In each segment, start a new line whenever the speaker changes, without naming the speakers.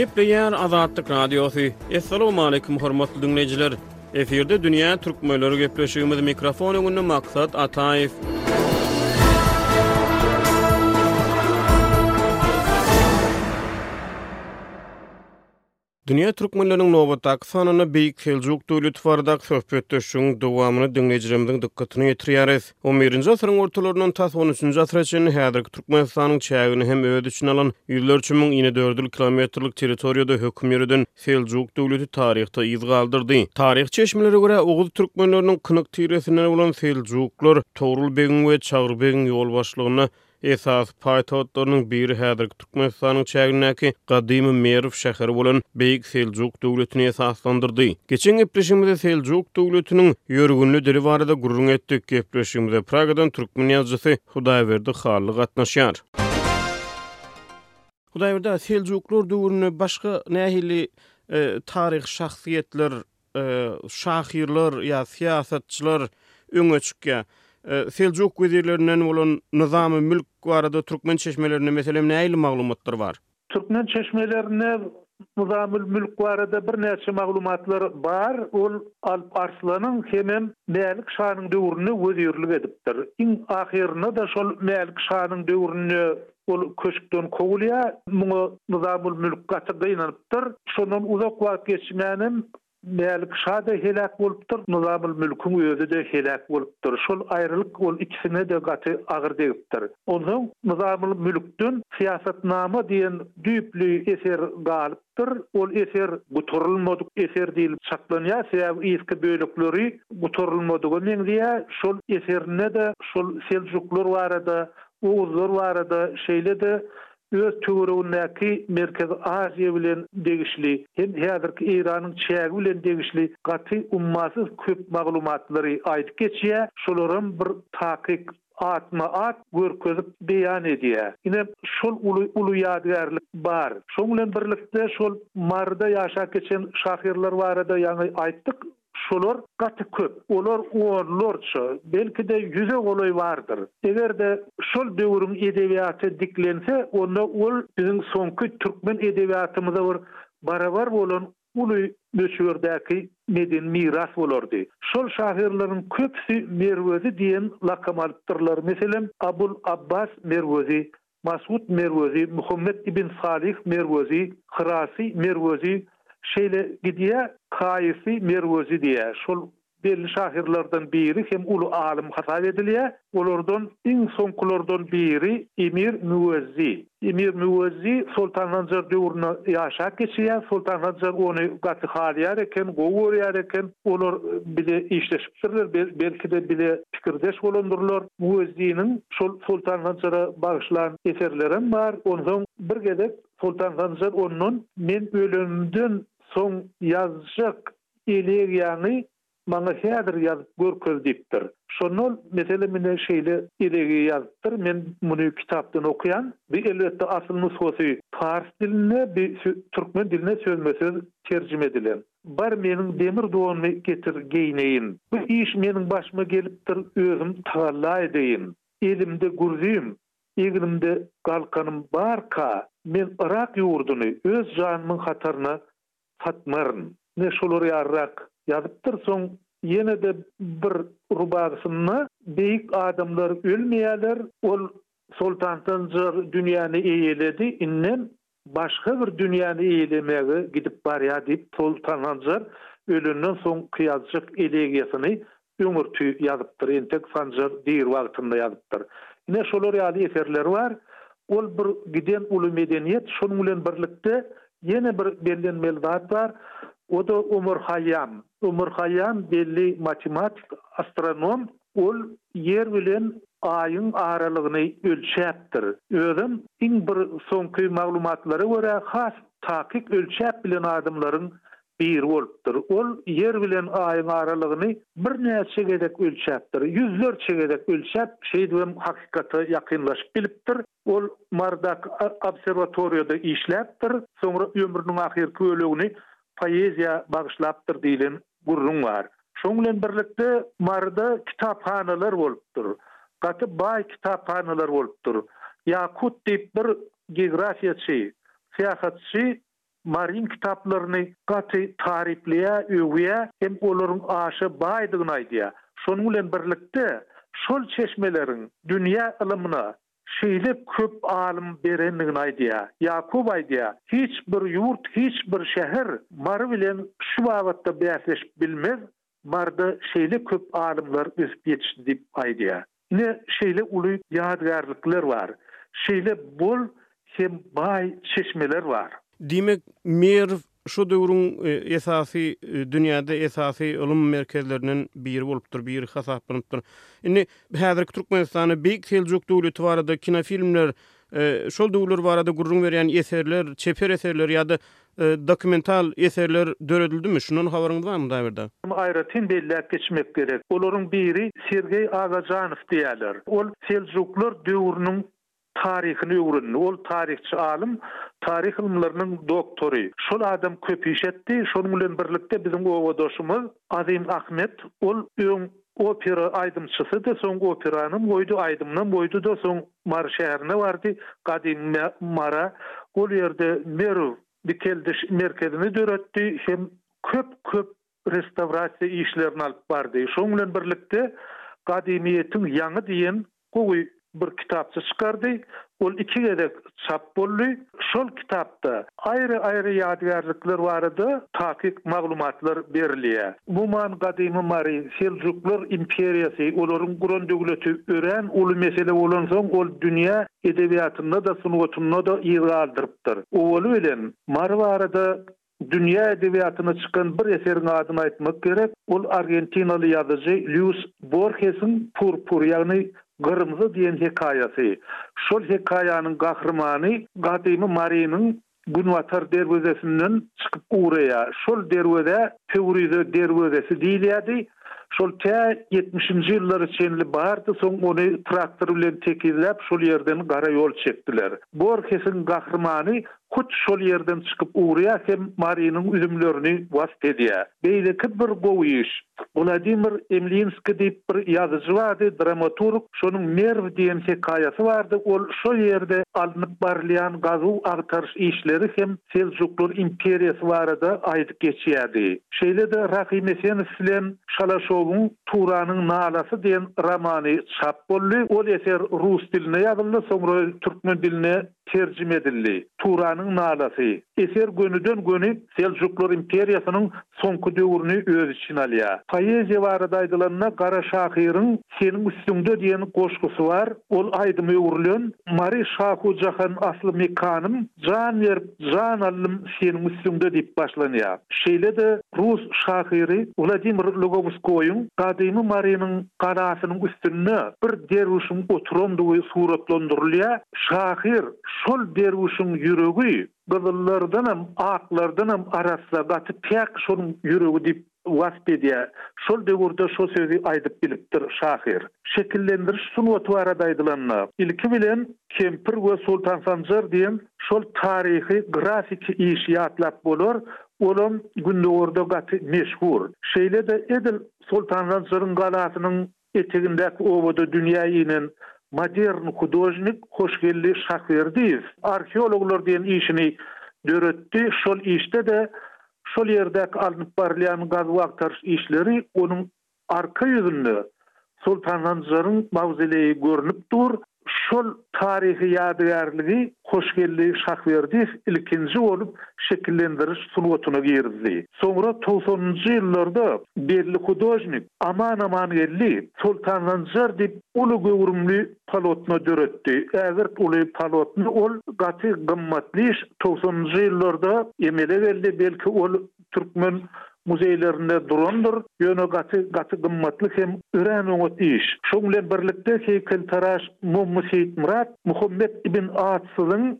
Gepleýär Azatlyk Radiosy. Assalamualaikum hormatly dinleýjiler. Efirde dünýä türkmenleri gepleşigimiz mikrofon öňünde maksat Ataýew. Dünýä türkmenleriniň nobatdaky sanynda Beýik Seljuk döwleti baradaky söhbetdeşligiň dowamyny diňleýjilerimiziň dykgatyna ýetirýäris. On birinji asyryň ortalaryndan tas on üçünji asyra çenli häzirki Türkmenistanyň çägini hem öz içine alan ýüzlerçe müň inedördül kilometrlik territoriýada höküm ýöreden Seljuk döwleti taryhda yz galdyrdy. Taryhy çeşmelere görä, oguz türkmenleriniň kynyk tiresinden bolan seljuklar Togrul begiň we Çagry begiň ýolbaşçylygynda Esasy paýtagtlarynyň biri häzirki Türkmenistanyň çägindäki gadymy Merw şäheri bolan Beýik Seljuk döwletini esaslandyrdy. Geçen gepleşigimizde Seljuk döwletiniň ýörgünli dili barada gürrüň etdik. Gepleşigimize Pragadan türkmen ýazyjysy Hudaýberdi Hally gatnaşýar. Hudaýberdi aga, seljuklar döwründe başga nähili taryhy şahsyýetler şahyrlar ýa syýasatçylar öňe çykýar. Seljuk wezirlerinden bolan Nyzamy mülk barada türkmen çeşmelerinde, meselem, nähili maglumatlar bar?
Türkmen çeşmelerinde Nyzamy mülk barada birnäçe maglumatlar bar. Ol Alp Arslanyň hemem Mälik şanyň döwründe wezirlik edipdir. Iň ahyrynda-da şol Mälik şanyň döwründe Ol köşkden kowulýar. Muňa Nyzamylmülk gaty gynanypdyr. Şondan uzak wagt geçmänem Mälik şa-da heläk bolupdyr, Nyzamylmülkiň özi-de heläk bolupdyr. Şol aýralyk ol ikisine-de gaty agyr degipdir. Onsoň Nyzamylmülkden Syýasatnama diýen düýpli eser galyp. Dur, ol eser gutarylmadyk eser diýlip çaklanýar, sebäbi yzky bölekleri gutarylmadyga meňzeýär. Şol eserinde-de şol seljuklar barada, oguzlar barada, şeýle-de öz töweregindäki Merkezi Aziýa bilen degişli hem häzirki Eýranyň çägi bilen degişli gaty ummasyz köp maglumatlary aýdyp geçýär. Şolaram bir takyk atma-at görkezip beýan edýär. Ine, şol uly, uly ýadygärlik bar. Şoň bilen birlikde şol Maryda ýaşap geçen şahyrlar barada ýaňy aýtdyk. Şolar gaty köp. Olar onlarça, belki-de ýüze golaý bardyr. Eger-de şol döwrüň edebiýaty diklense, onda ol biziň soňky türkmen edebiýatymyza bir barabar bolan uly möçberdäki medeni miras bolardy. Şol şahyrlaryň köpüsi Merwezi diýen lakam alypdyrlar, meselem, Abul Abbas Merwezi, Masud Merwezi, Muhammet ibn Salyh Merwezi, Hyrasy Merwezi, şeýle gidýär, Kaýysy Merwezi diýýär. Şol Belli şahyrlardan biri hem uly alym hasap edilýär. Olardan iň soňkulardan biri Emir Müwezzi. Emir Müwezzi Soltan Hanjar döwründe ýaşap geçýär. Soltan Hanjar ony gaty halaýar eken, gowy görýär eken. Olar bile işleşipdirler, belki-de bile pikirdeş bolandyrlar. Müwezziniň şol Soltan Hanjara bagyşlan eserlerem bar. Onsoň bir gezek Soltan Hanjar ondan Men ölenimden soň ýazjak Elegiýany maňa häzir ýazyp görkez diýipdir. Şonda ol meselem ine şeýle elegiýa ýazypdyr, men muny kitapdan okaýan. Bu elbetde asyl nusgasy pars dilinde, bi türkmen diline sözme-söz terjime edilen. Bar meniň demir donumy getir geýneýin. Bu iş meniň başyma gelipdir, özüm tagalla edeýin. Elimde gürzim, egnimde galkanym barka, men Yrak ýurduny öz janymyň hataryna Satmaryn. Ine şolar ýaryrak ýazypdyr. Soň ýene-de bir rubagysynda Beýik adamlar ölmeýärler. Ol Soltan Sanjar dünýäni eýeledi, indem başga bir dünýäni eýelemäge gidip barýar diýip, Soltan Sanjar ölenden soňky ýazjak elegiýasyny Öňürti ýazypdyr, entek Sanjar diri wagtynda ýazypdyr. Ine, şolar ýaly eserleri bar. Ol bir giden uly medeniýet. Şonuň bilen birlikde ýene bir bellenmeli zat bar. O-da Omar Haýýam. Omar Haýýam belli matematik, astronom. Ol Ýer bilen Aýyň aralygyny ölçäpdir. Özem iň bir soňky maglumatlara görä has takyk ölçäp bilen adamlaryň Biri bolupdyr. Ol Ýer bilen Aýyň aralygyny birnäçe gezek ölçäpdir. Ýüzlerçe gezek ölçäp, şeýdibem hakykata ýakynlaşyp bilipdir. Ol Mardak obserwatoriýada işläpdir. Soňra ömrüniň ahyrky bölegini poeziýa bagyşlapdyr diýlen gürrüň bar. Şoň bilen birlikde Maryda kitaphanalar bolupdyr. Gaty baý kitaphanalar bolupdyr. Ýakut diýip bir geografiýaçy, syýahatçy Maryň kitaplaryny gaty taryplaýar, öwýär hem olaryň aşa baýdygyny aýdýar. Şonuň bilen birlikde, şol çeşmeleriň dünýä ylymyna şeýle köp alym berendigini aýdýar. Ýakup aýdýar, Hiç bir ýurt, hiç bir şäher Mary bilen şu babatda bäsleşip bilmez, Marda şeýle köp alymlar ösüp ýetişdi diýip aýdýar. Ine, şeýle uly ýadygärlikler bar. Şeýle bol hem baý çeşmeler bar.
Diýmek, Merw şu döwrüň esasy, dünýäde esasy ylym merkezlerinden biri bolupdyr, biri hasaplanypdyr. Indi, häzirki Türkmenistanda Beýik Seljuk döwleti barada kinofilmler Şol döwürler barada gürrüň berýän eserler, çeper eserler ýa-da dokumental eserler döredildimi? Şundan habaryňyz barmy Daýberde?
Aýratyn belläp geçmek gerek, olaryň biri Sergeý Agajanow diýýärler. Ol Seljuklar döwrüniň taryhyny öwrendi. Ol taryhçy alym, taryh ylymlarynyň doktory. Şol adam köp iş etdi. Şonuň bilen birlikde biziň obadaşymyz Azym Ahmet, ol öň opera aýdymçysydy, soň operanam goýdy, aýdymynam goýdy-da, soň Mar şäherine bardy, gadymy Mara, ol ýerde nerw dikeldiş merkezini döretdi hem köp-köp restawrasiýa işlerini alyp bardy. Şonuň bilen birlikde Gadymyýetiň ýaňy diýen gowy bir kitapça çykardy. Ol iki gezek çap boldy. Şol kitapda aýry-aýry ýadygärlikler barada takyk maglumatlar berilýär. Umuman, gadymy Mary, Seljuklar imperiýasy, olaryň guran döwleti örän uly mesele bolansoň, ol dünýä edebiýatynda-da, sungatynda-da yz galdyrypdyr. Owaly bilen, Mary barada Dünýä edebiýatyna çykan bir eseriň adyny aýtmak gerek, ol argentinaly ýazyjy Lýus Borhesiň Purpur, ýagny Gyrmyzy diýen hekaýasy. Şol hekaýanyň gahrymany gadymy Marynyň günbatar derwezesinden çykyp ugraýar. Şol derwezä Pöwrize derwezesi diýilýärdi. Şol tä ýetmişinji ýyllara çenli bardy, soň ony traktor bilen tekizläp, şol ýerden gara ýol çekdiler. Borhesiň gahrymany hut şol ýerden çykyp ugraýar hem Marynyň üzümlerini wasp edýär. Beýleki bir gowy iş. Wladimir Emlinskiý diýip bir ýazyjy bardy, dramaturg, şonuň Nerw diýen hekaýasy bardy, ol şol ýerde alnyp barylýan gazuw-agtaryş işleri hem Seljuklar imperiýasy barada aýdyp geçýärdi. Şeýle-de Rahym Esenow bilen Şalaşowyň Turanyň nalasy diýen romany çap boldy. Ol eser rus dilinde ýazyldy, soňra türkmen diline terjime edildi. Turanyň nalasy. Eser gönüden-göni Seljuklar imperiýasynyň soňky döwrüni öz içine alýar. Poeziýa barada aýdylanda gara şahyryň Seniň üstüňde diýen goşgusy bar. Ol aýdyma öwrülen Mary şahu jahan asly mekanym Jan berip jan aldym seniň üstüňde diýip başlanýar. Şeýle-de rus şahyry Wladimir Lugowskoýyň gadymy Marynyň galasynyň üstünde bir derwüşiň oturandygy suratlandyrylýar. Şahyr şol derwüşiň ýüregi gyzyllardanam, aklardanam arassa, gaty päk şonuň ýüregi diýip wasp edýär. Şol döwürde şu sözi aýdyp bilipdir şahyr. Şekillendiriş sungaty barada aýdylanda, ilki bilen, Kempir we Soltan Sanjar diýen şol taryhy grafiki işi ýatlap bolar, olam Gündogarda gaty meşhur. Şeýle-de edil Soltansanjaryň galasynyň Etegindäki obada dünýä inen modern hudožnik Hoşgeldi Şahberdiýew arheologlar diýen işini döretdi, şol işde-de şol ýerdäki alnyp barylýan gazuw-agtaryş işleri onuň arka ýüzünde Soltanhanjaryň mawzoleýi görnüp dur. Şol taryhy ýadygärligi Hoşgeldi Şahberdiýew ilkinji bolup şekillendiriş sungatyna girizdi. Soňra togsanynjy ýyllarda belli hudožnik Aman Amangeldi Soltansanjar diýip uly göwrümli polotno döretdi. Ägirt uly polotno ol gaty gymmatlyş togsanynjy ýyllarda emele geldi, belki ol türkmen muzeýlerinde durandyr, ýöne gaty, gaty gymmatly hem örän oňat iş. Şoň bilen birlikde heýkeltaraş Mommy Seýitmyrat Muhammet ibn Atsyzyň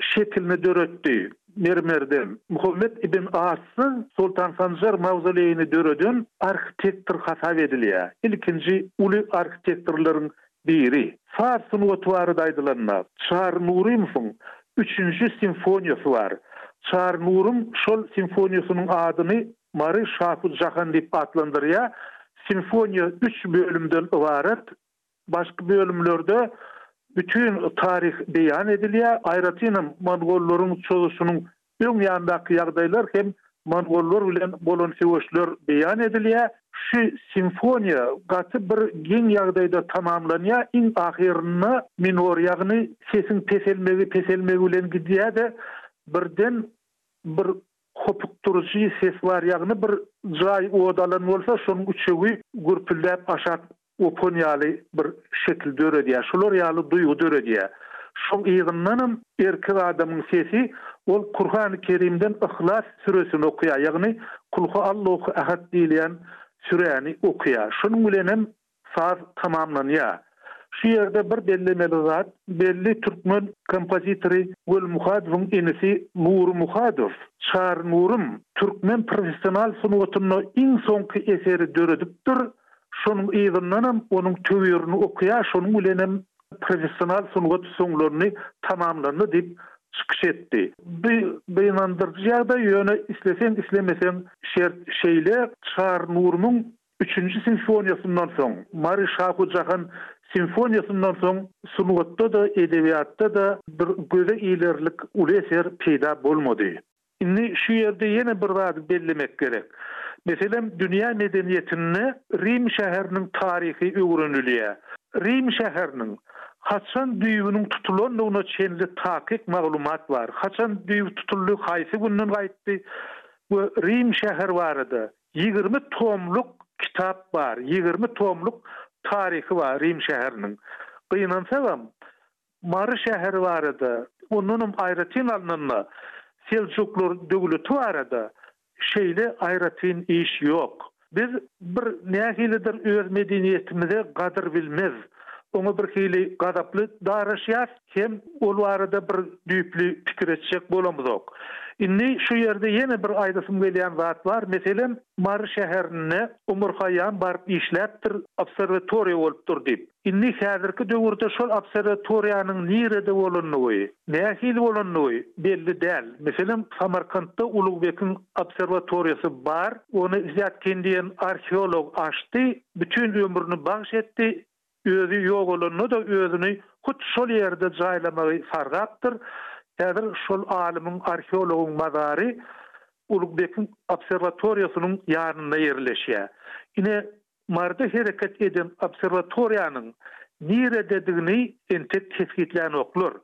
şekilini döretdi, mermerden. Muhammet ibn Atsyz Soltan Sanjar mawzoleýini döreden arhitektor hasap edilýär. Ilkinji uly arhitektorlaryň Biri, saz sungaty barada aýdylanda, Çary Nurymowyň Üçünji simfoniýasy bar. Çary Nurym şol simfoniýasynyň adyny Mary şahu jahan diýip atlandyrýar. Simfoniýa üç bölümden ybarat. Başky bölümlerde bütin taryh beýan edilýär. Aýratynam mongollaryň çozuşynyň Öň ýandaky ýagdaýlar hem mongollar bilen bolan söweşler beýan edilýär. Şu simfoniýa gaty bir geň ýagdaýda tamamlanýar, iň ahyrynda minor ýagny sesiň peselmegi peselmegi bilen gidýär-de, birden bir hopukdyryjy ses bar, ýagny bir jaý ot alan bolsa şonuň üçegi gürpüldäp aşak Opan ýaly bir şekil döredýär. Şular ýaly duýgy döredýär. Şoň yzyndanam erkek adamyň sesi ol Kurhany Kerimden Yhlas süresini okaýar, ýagny Kulhu Allohu Ahad diýilýän süräni okaýar. Şunuň bilenem saz tamamlanýar. Şu ýerde bir bellemeli zat, belli türkmen kompozitory Gül Muhadowyň inisi Nury Muhadow, Çary Nurym, türkmen professional sungatynda iň soňky eseri döredipdir, Şonuň yzyndanam onuň töwirini okaýar, şonuň bilenem professional sungat usuňlaryny tamamlandy diýip çykyş etdi. Bu gynandyryjy ýagdaý, ýöne isleseň-islemeseň şert şeýle. Çar Nurumyň üçünji simfoniýasyndan soň, Mary Şahu Jahan simfoniýasyndan soň sungatda-da, edebiýatda-da bir göze ilerlik uly eser peýda bolmady. Indi şu ýerde ýene bir zady bellemek gerek. Meselem, dünýä medeniýetinde Rim şäheriniň taryhy öwrenilýär. Rim şäheriniň haçan düýbüniň tutulandygyna çenli takyk maglumat bar. Haçan düýbi tutuldy, haýsy günden gaýtdy we Rim şäheri barada ýigrimi tomluk kitap bar, ýigrimi tomluk taryhy bar Rim şäheriniň. Gynansagam, Mary şäheri barada, ondanam aýratyn alnanda Seljuklar döwleti barada şeýle aýratyn iş ýok. Biz bir nähilidir öz medeniýetimize gadyr bilmez, oňa birhili gazaply daraşýas hem ol barada bir düýpli pikir etjek bolamzok. Indi şu ýerde ýene bir aýdasym gelýän zat bar, meselem, Mary şäherinde Omar Haýýam baryp işläpdir, obserwatoriýa bolupdyr diýip. Indi häzirki döwürde şol obserwatoriýanyň nirede bolandygy, nähili bolandygy belli däl. Meselem, Samarkantda Ulugbekiň obserwatoriýasy bar, ony Zyýatkin diýen arheolog açdy, bütin ömrüni bagyş etdi, özi ýogalanda-da özüni hut şol ýerde jaýlamagy sargapdyr. Häzir şol alymyň, arheologyň mazary Ulugbekiň obserwatoriýasynyň ýanynda ýerleşýär. Ine, Marda hereket eden obserwatoriýanyň nirededigini entek kesgitlänoklar.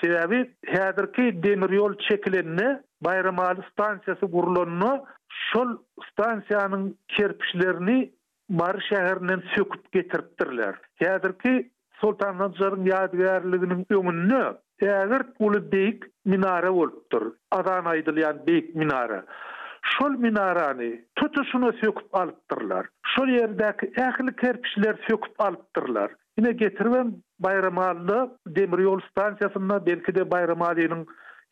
Sebäbi häzirki demir ýol çekilende, Baýramaly stansiýasy gurlanda şol stansiýanyň kerpiçlerini Mary şäherinden söküp getiripdirler. Häzirki Soltan Sanjaryň ýadygärliginiň öňünde ägirt uly beýik minara bolupdyr, azan aýdylýan beýik minara. Şol minarany tutuşyna söküp alypdyrlar. Şol ýerdäki ähli kerpiçleri söküp alypdyrlar. Ine, getiribem Baýramalyda demir ýol stansiýasynda, belki-de Baýramalynyň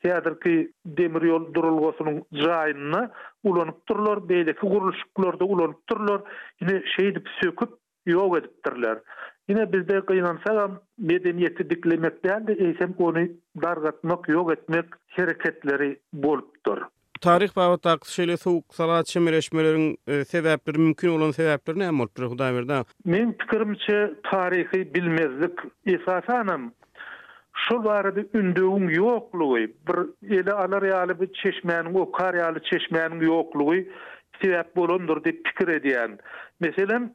häzirki demir ýol duralgasynyň jaýynda ulanypdyrlar, beýleki gurluşyklarda ulanypdyrlar. Ine, şeýdip söküp, Ýok edipdirler. Ine bizde gynansagam medeniýeti diklemek dälde eýsem ony dargatmak ýok etmek hereketleri bolupdyr.
Taryh babatdaky şeýle sowuk-sala çemeleşmeleriň sebäpleri mümkin bolan sebäpleri näme bolupdyr Hudaýberdi aga?
Meň pikirimçe taryhy bilmezlik esasanam Şol barada ündewiň ýoklugy, bir ele alar ýaly bir çeşmäniň, okar ýaly çeşmäniň ýoklugy sebäp bolandyr diýip pikir edýän. Meselem,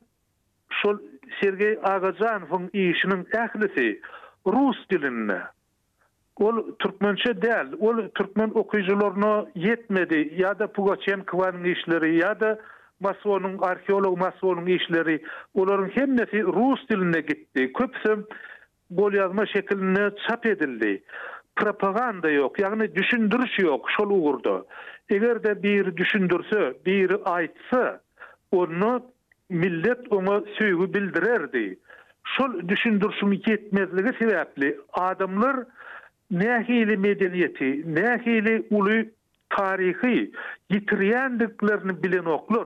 şol Sergeý Agajanowyň işiniň ählisi rus dilinde. Ol türkmençe däl, ol türkmen okyjylaryna ýetmedi, ýa-da Pugaçenkowanyň işleri, ýa-da Masonyň, arheolog Masonyň işleri, olaryň hemmesi rus dilinde gitdi. Köpüsem Golýazma şekilinde çap edildi. Propaganda ýok, ýagny düşündiriş ýok şol ugurda. Eger-de biri düşündirse, biri aýtsa, onda millet oňa söýgi bildirerdi. Şol düşündirişiň ýetmezligi sebäpli adamlar nähili medeniýeti, nähili uly taryhy ýitirýändiklerini bilenoklar.